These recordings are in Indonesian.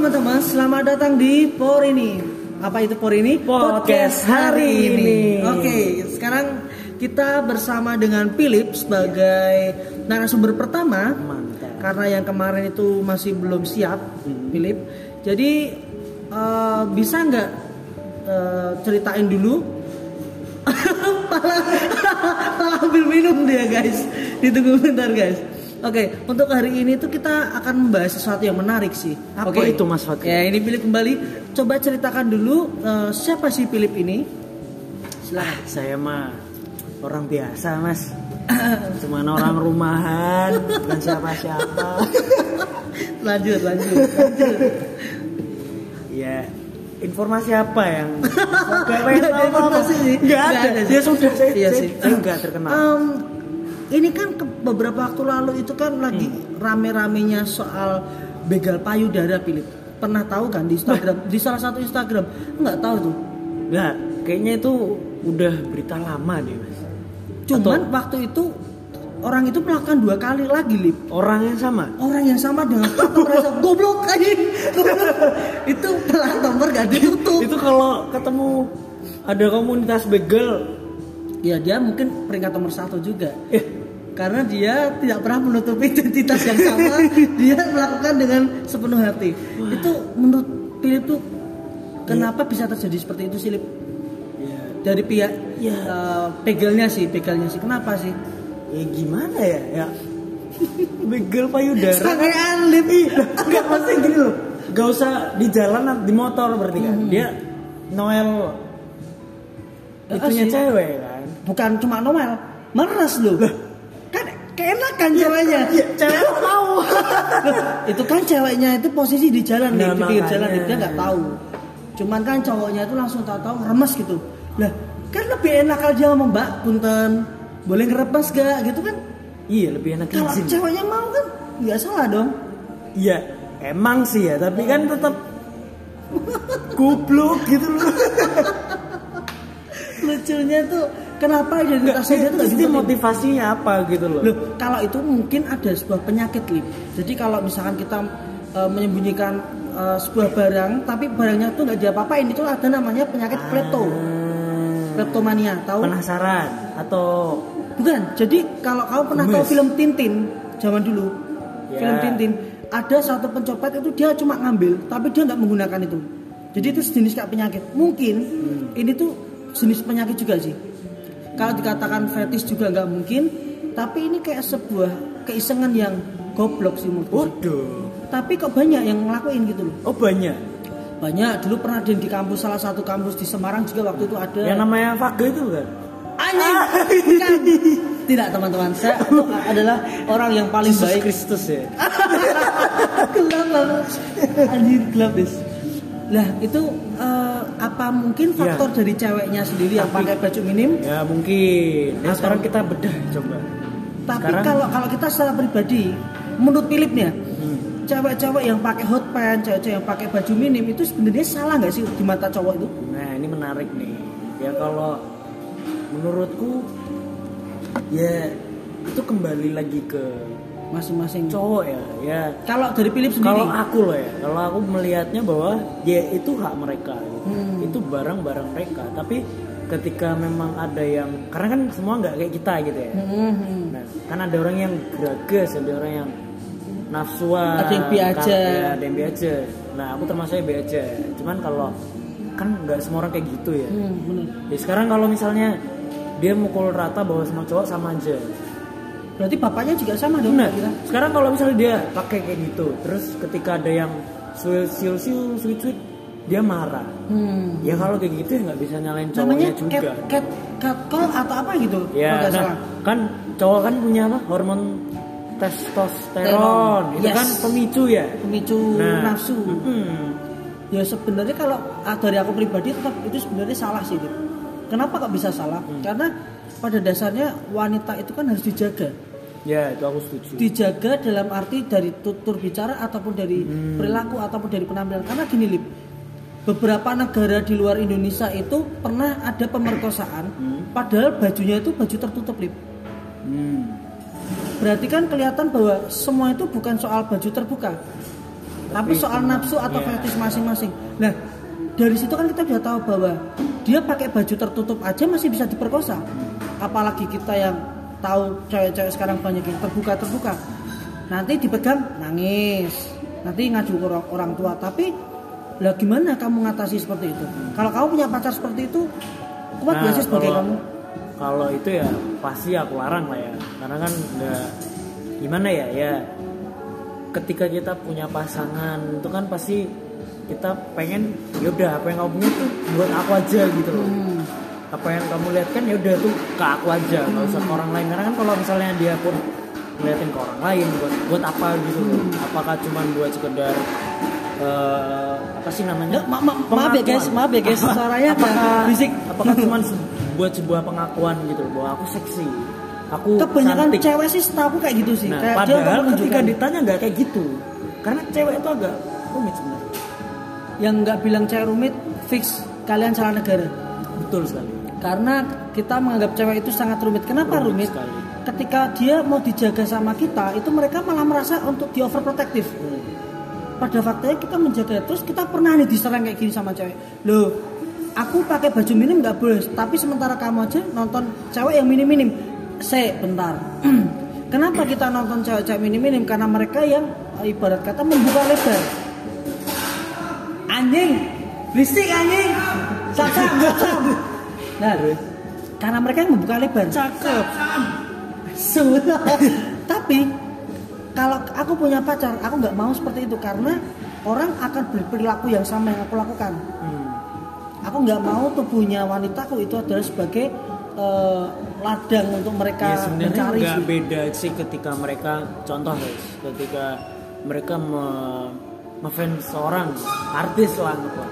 teman-teman, selamat datang di Por ini. Apa itu Por ini? Podcast hari ini. Oke, sekarang kita bersama dengan Philip sebagai narasumber pertama. Mantap. Karena yang kemarin itu masih belum siap, Hmm. Philip. Jadi eh, bisa nggak eh, ceritain dulu? malah, malah ambil minum dia guys. Ditunggu bentar guys. Oke, untuk hari ini tuh kita akan membahas sesuatu yang menarik sih. Apa Oke. itu, Mas Fakir? Ya, ini Philip kembali. Coba ceritakan dulu eh, siapa sih Philip ini? Ah, saya mah orang biasa, Mas. Cuman orang rumahan, bukan siapa-siapa. lanjut, lanjut. lanjut. ya, informasi apa yang Gak ada informasi sih. Nggak ada. Ya sudah, saya, Iya saya, sih. saya enggak terkenal. Em, ini kan ke- beberapa waktu lalu itu kan lagi Hmm. rame-ramenya soal begal payudara Philip. Pernah tahu kan di Instagram, di salah satu Instagram? Enggak tahu tuh. Enggak, kayaknya itu udah berita lama deh, Mas. Cuman waktu itu orang itu melakukan dua kali lagi, Lip. Orang yang sama. Orang yang sama dengan plat nomor yang sama. goblok aja. itu plat nomor gak ditutup. Itu kalau ketemu ada komunitas begal, Ya dia mungkin peringkat nomor satu juga. eh Karena dia tidak pernah menutupi identitas yang sama. dia melakukan dengan sepenuh hati. Itu menurut Philip tuh kenapa bisa terjadi seperti itu sih, Lip? ya, Dari pihak Ya. eh, begalnya sih, begalnya sih. Kenapa sih? ya gimana ya? Ya begal payudara. Sangean, Lip. Enggak pasti gini loh. Gak usah di jalan di motor berarti kan. Dia Noel itunya cewek kan. Bukan cuma Noel, meres loh. Kan keenakan ceweknya. Iya, cewek mau. itu kan ceweknya itu posisi di jalan nih, Nah, di pinggir jalan nih, dia nggak tahu. Cuman kan cowoknya itu langsung tahu-tahu remes gitu. Lah, kan lebih enak kalau dia ngomong mbak, punten, boleh ngeremes gak gitu kan? iya, lebih enak Kalau izin. ceweknya mau kan, nggak salah dong. Iya, emang sih ya, tapi kan tetap goblok gitu loh. Lucunya tuh kenapa identitasnya dia tuh dia diumpetin? motivasinya apa gitu loh. Loh, kalau itu mungkin ada sebuah penyakit lip. Jadi kalau misalkan kita e, menyembunyikan e, sebuah barang, tapi barangnya tuh nggak diapa-apain, itu ada namanya penyakit klepto, Hmm, kleptomania. Tahu? penasaran atau Bukan. Jadi kalau kamu pernah tahu film Tintin zaman dulu, Ya. film Tintin, ada satu pencopet itu dia cuma ngambil, tapi dia nggak menggunakan itu. Jadi itu sejenis kayak penyakit. Mungkin Hmm. ini tuh jenis penyakit juga sih. Kalau dikatakan fetis juga nggak mungkin, tapi ini kayak sebuah keisengan yang goblok sih. Waduh. Tapi kok banyak yang ngelakuin gitu loh. Oh banyak. Banyak. Dulu pernah ada di kampus salah satu kampus di Semarang juga waktu itu ada. Yang namanya Faga itu kan? Anjing. Bukan. Tidak teman-teman, saya itu adalah orang yang paling Yesus baik. Kristus ya. gelap banget. Anjir gelap. Lah itu eh, apa mungkin faktor dari ceweknya sendiri yang Tapi- pakai baju minim? Ya mungkin. Nah, sekarang kita bedah coba. Tapi Sekarang- kalau kalau kita secara pribadi, menurut Philip nih ya, Hmm. cewek-cewek yang pakai hot pants, cewek-cewek yang pakai baju minim itu sebenarnya salah nggak sih di mata cowok itu? Nah ini menarik nih. Ya kalau menurutku ya itu kembali lagi ke Masing-masing cowok ya. Ya Kalau dari Philip sendiri, kalau aku loh ya, kalau aku melihatnya bahwa ya itu hak mereka, Hmm. itu barang-barang mereka. Tapi ketika memang ada yang karena kan semua nggak kayak kita gitu ya. Hmm. Nah, kan ada orang yang geragas, ada orang yang nafsuan. Ada yang bi aja. Ya, ada yang bi aja. Nah, aku termasuknya bi aja. Cuman kalau kan nggak semua orang kayak gitu ya. Hmm, bener. Ya sekarang kalau misalnya dia mukul rata bahwa semua cowok sama aja. Berarti bapaknya juga sama dong? Nah, kira-kira? sekarang kalau misalnya dia pakai kayak gitu, terus ketika ada yang siul siul siul sweet sweet, dia marah. Hmm. Ya kalau kayak gitu ya nggak bisa nyalain namanya cowoknya juga. cat, cat, cat call atau apa gitu Ya, nah, salah. kan cowok kan punya apa? Hormon testosteron. Itu Yes. kan pemicu ya. pemicu Nah, nafsu mm-mm. ya sebenarnya kalau ah, dari aku pribadi tetap itu sebenarnya salah sih Dit. kenapa kok bisa salah Hmm. karena pada dasarnya wanita itu kan harus dijaga Ya, itu aku setuju. dijaga dalam arti dari tutur bicara ataupun dari Hmm. perilaku ataupun dari penampilan karena gini lip beberapa negara di luar Indonesia itu pernah ada pemerkosaan Hmm. padahal bajunya itu baju tertutup lip Hmm. berarti kan kelihatan bahwa semua itu bukan soal baju terbuka tapi soal nafsu atau Iya. fetish masing-masing nah dari situ kan kita udah tahu bahwa dia pakai baju tertutup aja masih bisa diperkosa apalagi kita yang tahu cewek-cewek sekarang banyak yang terbuka terbuka. Nanti dipegang nangis. Nanti ngaju ke orang, orang tua. Tapi lah gimana kamu ngatasi seperti itu? Kalau kamu punya pacar seperti itu kuat Nah, gak sih sebagai kalau- kamu? kalau itu ya pasti aku larang lah ya. Karena kan nggak gimana ya ya ketika kita punya pasangan itu kan pasti kita pengen ya udah apa yang kamu punya tuh buat aku aja gitu loh. Hmm. Apa yang kamu lihat kan ya udah tuh ke aku aja nggak usah ke orang lain. Karena kan kalau misalnya dia pun ngeliatin ke orang lain buat buat apa gitu loh Hmm. apakah cuman buat sekedar eh, apa sih namanya? Ya, ma- ma- maaf ya guys, maaf ya guys, suaranya apakah berisik. apakah cuman se- buat sebuah pengakuan gitu loh bahwa aku seksi aku kebanyakan cantik. cewek sih setahu kayak gitu sih. Nah kayak dia padahal untuk ketika ditanya nggak kayak gitu. Karena cewek itu agak rumit sebenarnya. Yang nggak bilang cewek rumit fix kalian salah negara. Betul sekali karena kita menganggap cewek itu sangat rumit. Kenapa Rumit rumit, sekali. ketika dia mau dijaga sama kita itu mereka malah merasa untuk di overprotective Hmm. pada faktanya kita menjaga terus kita pernah nih diserang kayak gini sama cewek. Loh aku pakai baju minim nggak boleh tapi sementara kamu aja nonton cewek yang minim minim se bentar. Kenapa kita nonton cewek-cewek minim minim karena mereka yang eh, ibarat kata membuka lebar. Anjing! Berisik anjing! Sakam sakam nah karena mereka yang membuka lebar cakep Sudah. Tapi kalau aku punya pacar, aku nggak mau seperti itu karena orang akan berperilaku yang sama yang aku lakukan. Hmm. Aku nggak mau tubuhnya wanitaku itu adalah sebagai eh, ladang untuk mereka ya sebenarnya mencari. nggak sih. beda sih ketika mereka contoh guys ketika mereka me, ngefans seorang artis lah gitu.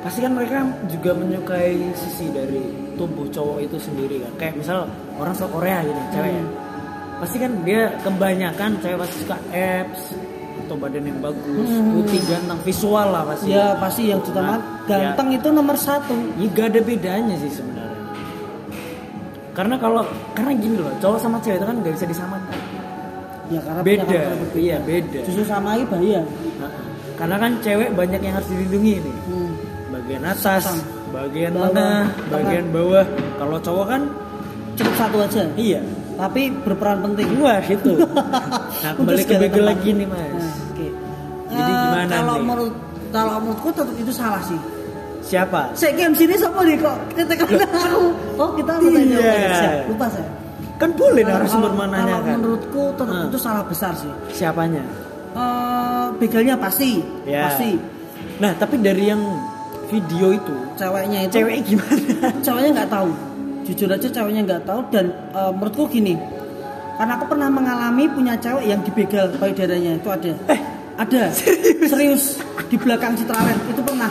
Pasti kan mereka juga menyukai sisi dari tubuh cowok itu sendiri kan. Kayak misal orang suka Korea gitu cewek ya. pasti kan dia kebanyakan cewek pasti suka abs atau badan yang bagus Hmm. putih ganteng visual lah pasti. Ya pasti yang utama Nah, ganteng itu nomor satu. ya gak ada bedanya sih sebenarnya. Karena kalau karena gini loh cowok sama cewek itu kan gak bisa disamakan. Ya karena beda. iya beda. Justru samai bahaya. Nah, karena kan cewek banyak yang harus dilindungi nih Hmm. Bagian atas Sang. bagian Bawah, tengah tengah. bagian bawah kalau cowok kan Cukup satu aja. iya Tapi berperan penting. wah itu nah kembali ke bagel lagi nih mas Nah, oke. Jadi Eh, gimana kalau nih? menurut kalau menurutku tetap itu salah sih. siapa Saya game sini siapa nih kok ketika aku oh kita mau tanya Iya. apa? Siap, lupa saya. kan boleh narasumber kalau- mananya kalau kan menurutku tetap Hmm. itu salah besar sih. siapanya Eh begalnya pasti, Ya. pasti. nah tapi dari yang video itu Ceweknya itu ceweknya gimana ceweknya nggak tahu. Jujur aja ceweknya nggak tahu dan eh, menurutku gini. Karena aku pernah mengalami punya cewek yang dibegal payudaranya itu ada. Eh, ada. Serius. di belakang Citraland itu pernah.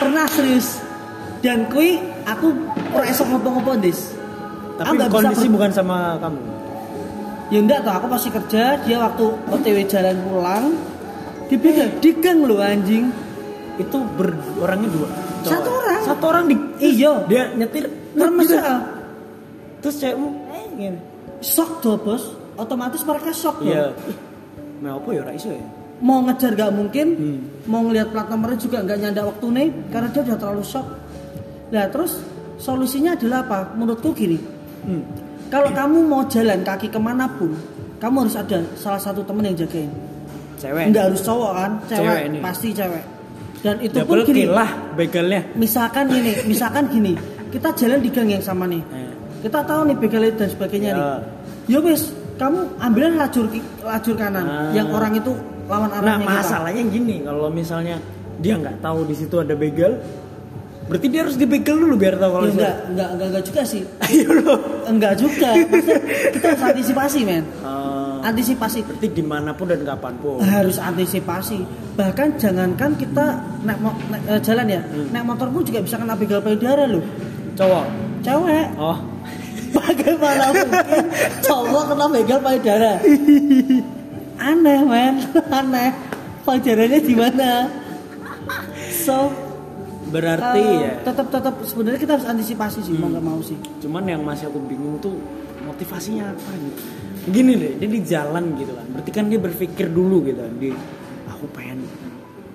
Pernah serius. Dan kui aku ora esok ngopo-ngopo Dis. tapi Aku bisa kondisi ber- bukan sama kamu Ya enggak tuh, aku masih kerja, dia waktu OTW jalan pulang dibegal, digang loh anjing. Itu ber orangnya dua. Satu orang. satu orang di Iya, dia nyetir Terus terus cewekmu eh gini shock tuh bos, otomatis mereka shock loh. iya mau apa ya iso ya Mau ngejar gak mungkin, Hmm. mau ngelihat plat nomornya juga nggak nyanda waktu nih, karena dia udah terlalu shock. Nah terus solusinya adalah apa? Menurutku gini, hmm. kalau kamu mau jalan kaki ke mana pun, kamu harus ada salah satu temen yang jagain. cewek Nggak harus cowok kan, cewek, Cewek ini. pasti cewek. Dan itu pun double gini, kill lah begalnya misalkan gini, misalkan gini, kita jalan di gang yang sama nih. Eh, Kita tahu nih begal dan sebagainya Ya. nih. Ya wes, kamu ambillah lajur lajur kanan Ah. yang orang itu lawan nah arahnya kita. masalahnya gini kalau misalnya dia nggak tahu di situ ada begal berarti dia harus dibegal dulu biar tahu kalau Ya, enggak, enggak, enggak, enggak juga sih. ayo loh Enggak juga. Maksudnya kita harus antisipasi, men. Eh, Antisipasi. berarti di mana pun dan kapan pun Harus antisipasi. Bahkan jangankan kita naik, mo- naik, eh, jalan ya, Hmm. naik motor pun juga bisa kena begal payudara loh. cowok Cewek. oh Bagaimana mungkin cowok kena begal payudara? Aneh, men. Aneh. Payudaranya di mana? So, berarti eh, ya tetap tetap sebenarnya kita harus antisipasi sih, mau nggak mau sih. cuman yang masih aku bingung tuh motivasinya apa gitu gini deh dia di jalan gitu kan. Berarti kan dia berpikir dulu gitu. Kan di aku pengen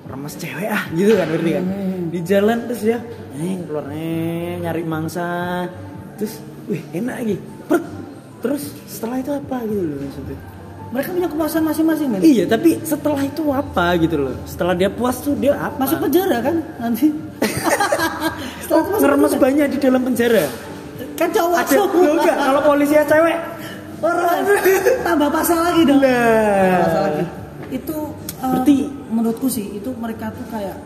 remas cewek ah gitu kan ngerti kan? Di jalan terus dia eh keluar eh nyari mangsa. Terus wih enak lagi. Pret. terus setelah itu apa? Gitu loh maksudnya. Mereka punya kepuasan masing-masing men iya tapi setelah itu apa gitu loh. Setelah dia puas tuh dia apa? Masuk penjara kan nanti? Setelah itu masuk penjara. banyak di dalam penjara? Kan cowok ada enggak kalau polisi cewek orang tambah pasal lagi dong nah pasal lagi itu uh, Berarti- menurutku sih itu mereka tuh kayak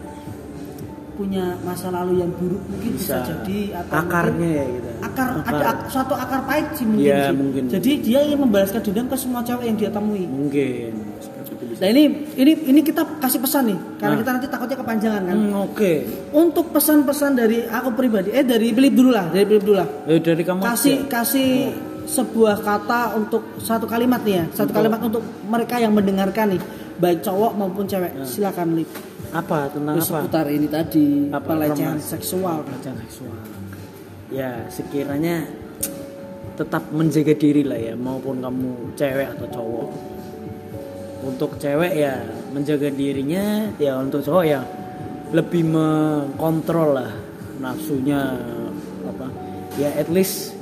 punya masa lalu yang buruk mungkin bisa, Bisa. jadi atau Akarnya mungkin ya gitu. akar, Akar. ada ak- suatu akar pahit sih mungkin Iya, sih. mungkin. jadi dia ingin membalaskan dendam ke semua cewek yang dia temui mungkin seperti itu bisa nah ini ini ini kita kasih pesan nih karena Nah. kita nanti takutnya kepanjangan kan Hmm, oke untuk pesan-pesan dari aku pribadi eh dari Philip dulu lah dari Philip dulu lah Eh, dari kamu kasih aja. kasih sebuah kata untuk satu kalimat nih ya. Satu kalimat untuk mereka yang mendengarkan nih. Baik cowok maupun cewek. Silakan lip. Apa? Tentang apa? seputar ini tadi Apa? pelecehan seksual. Pelecehan seksual. Ya sekiranya tetap menjaga diri lah ya maupun kamu cewek atau cowok. Untuk cewek ya menjaga dirinya ya untuk cowok ya lebih mengkontrol lah nafsunya apa ya at least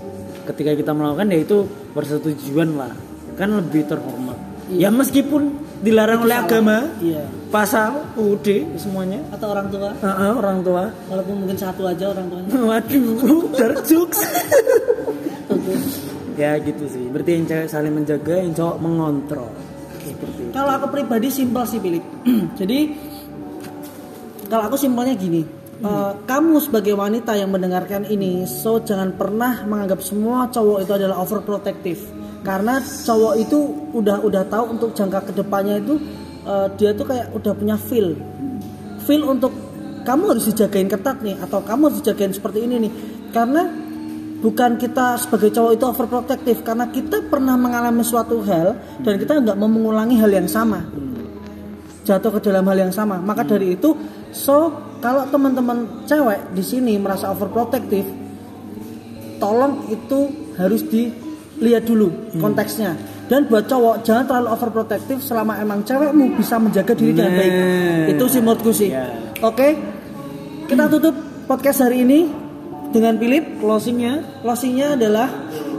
ketika kita melakukan ya itu persetujuan lah kan lebih terhormat ya meskipun dilarang oleh salah. agama iya pasal UUD semuanya atau orang tua Heeh, orang tua walaupun mungkin satu aja orang tuanya Waduh, dark jokes. ya gitu sih. Berarti yang cewek saling menjaga, yang cowok mengontrol. Seperti itu. kalau aku pribadi simpel sih Philip jadi kalau aku simpelnya gini eh, kamu sebagai wanita yang mendengarkan ini so jangan pernah menganggap semua cowok itu adalah overprotective. Karena cowok itu udah udah tahu untuk jangka ke depannya itu eh, dia tuh kayak udah punya feel. Feel untuk kamu harus dijagain ketat nih atau kamu harus dijagain seperti ini nih. Karena bukan kita sebagai cowok itu overprotective karena kita pernah mengalami suatu hal dan kita nggak mau mengulangi hal yang sama. Jatuh ke dalam hal yang sama. Maka dari itu so kalau teman-teman cewek di sini merasa overprotective tolong itu harus dilihat dulu konteksnya. Dan buat cowok jangan terlalu overprotective selama emang cewekmu bisa menjaga diri dengan baik. Nah. itu sih menurutku sih. Ya. oke kita tutup podcast hari ini dengan Philip. Closingnya? Closingnya adalah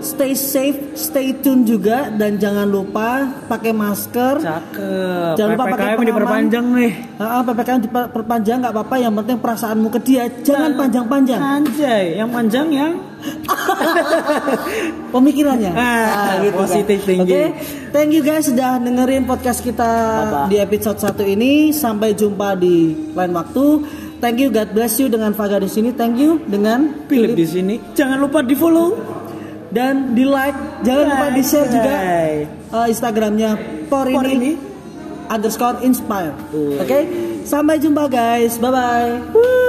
stay safe stay tune juga dan jangan lupa pakai masker cakep. Jangan lupa pakai PPKM pengaman. diperpanjang nih. Ah, PPKM diperpanjang nggak apa-apa, yang penting perasaanmu ke dia jangan panjang-panjang Anjay, yang panjang yang pemikirannya. Ah, positive kan. thinking. Oke, thank you guys sudah dengerin podcast kita Bye-bye. di episode 1 ini. Sampai jumpa di lain waktu. Thank you, God bless you dengan Vaga di sini. Thank you dengan Philip di sini. Jangan lupa di follow. Dan di like. Jangan lupa di share juga uh, Instagramnya Porini, Porini. underscore inspire. Oke, sampai jumpa guys. Bye bye.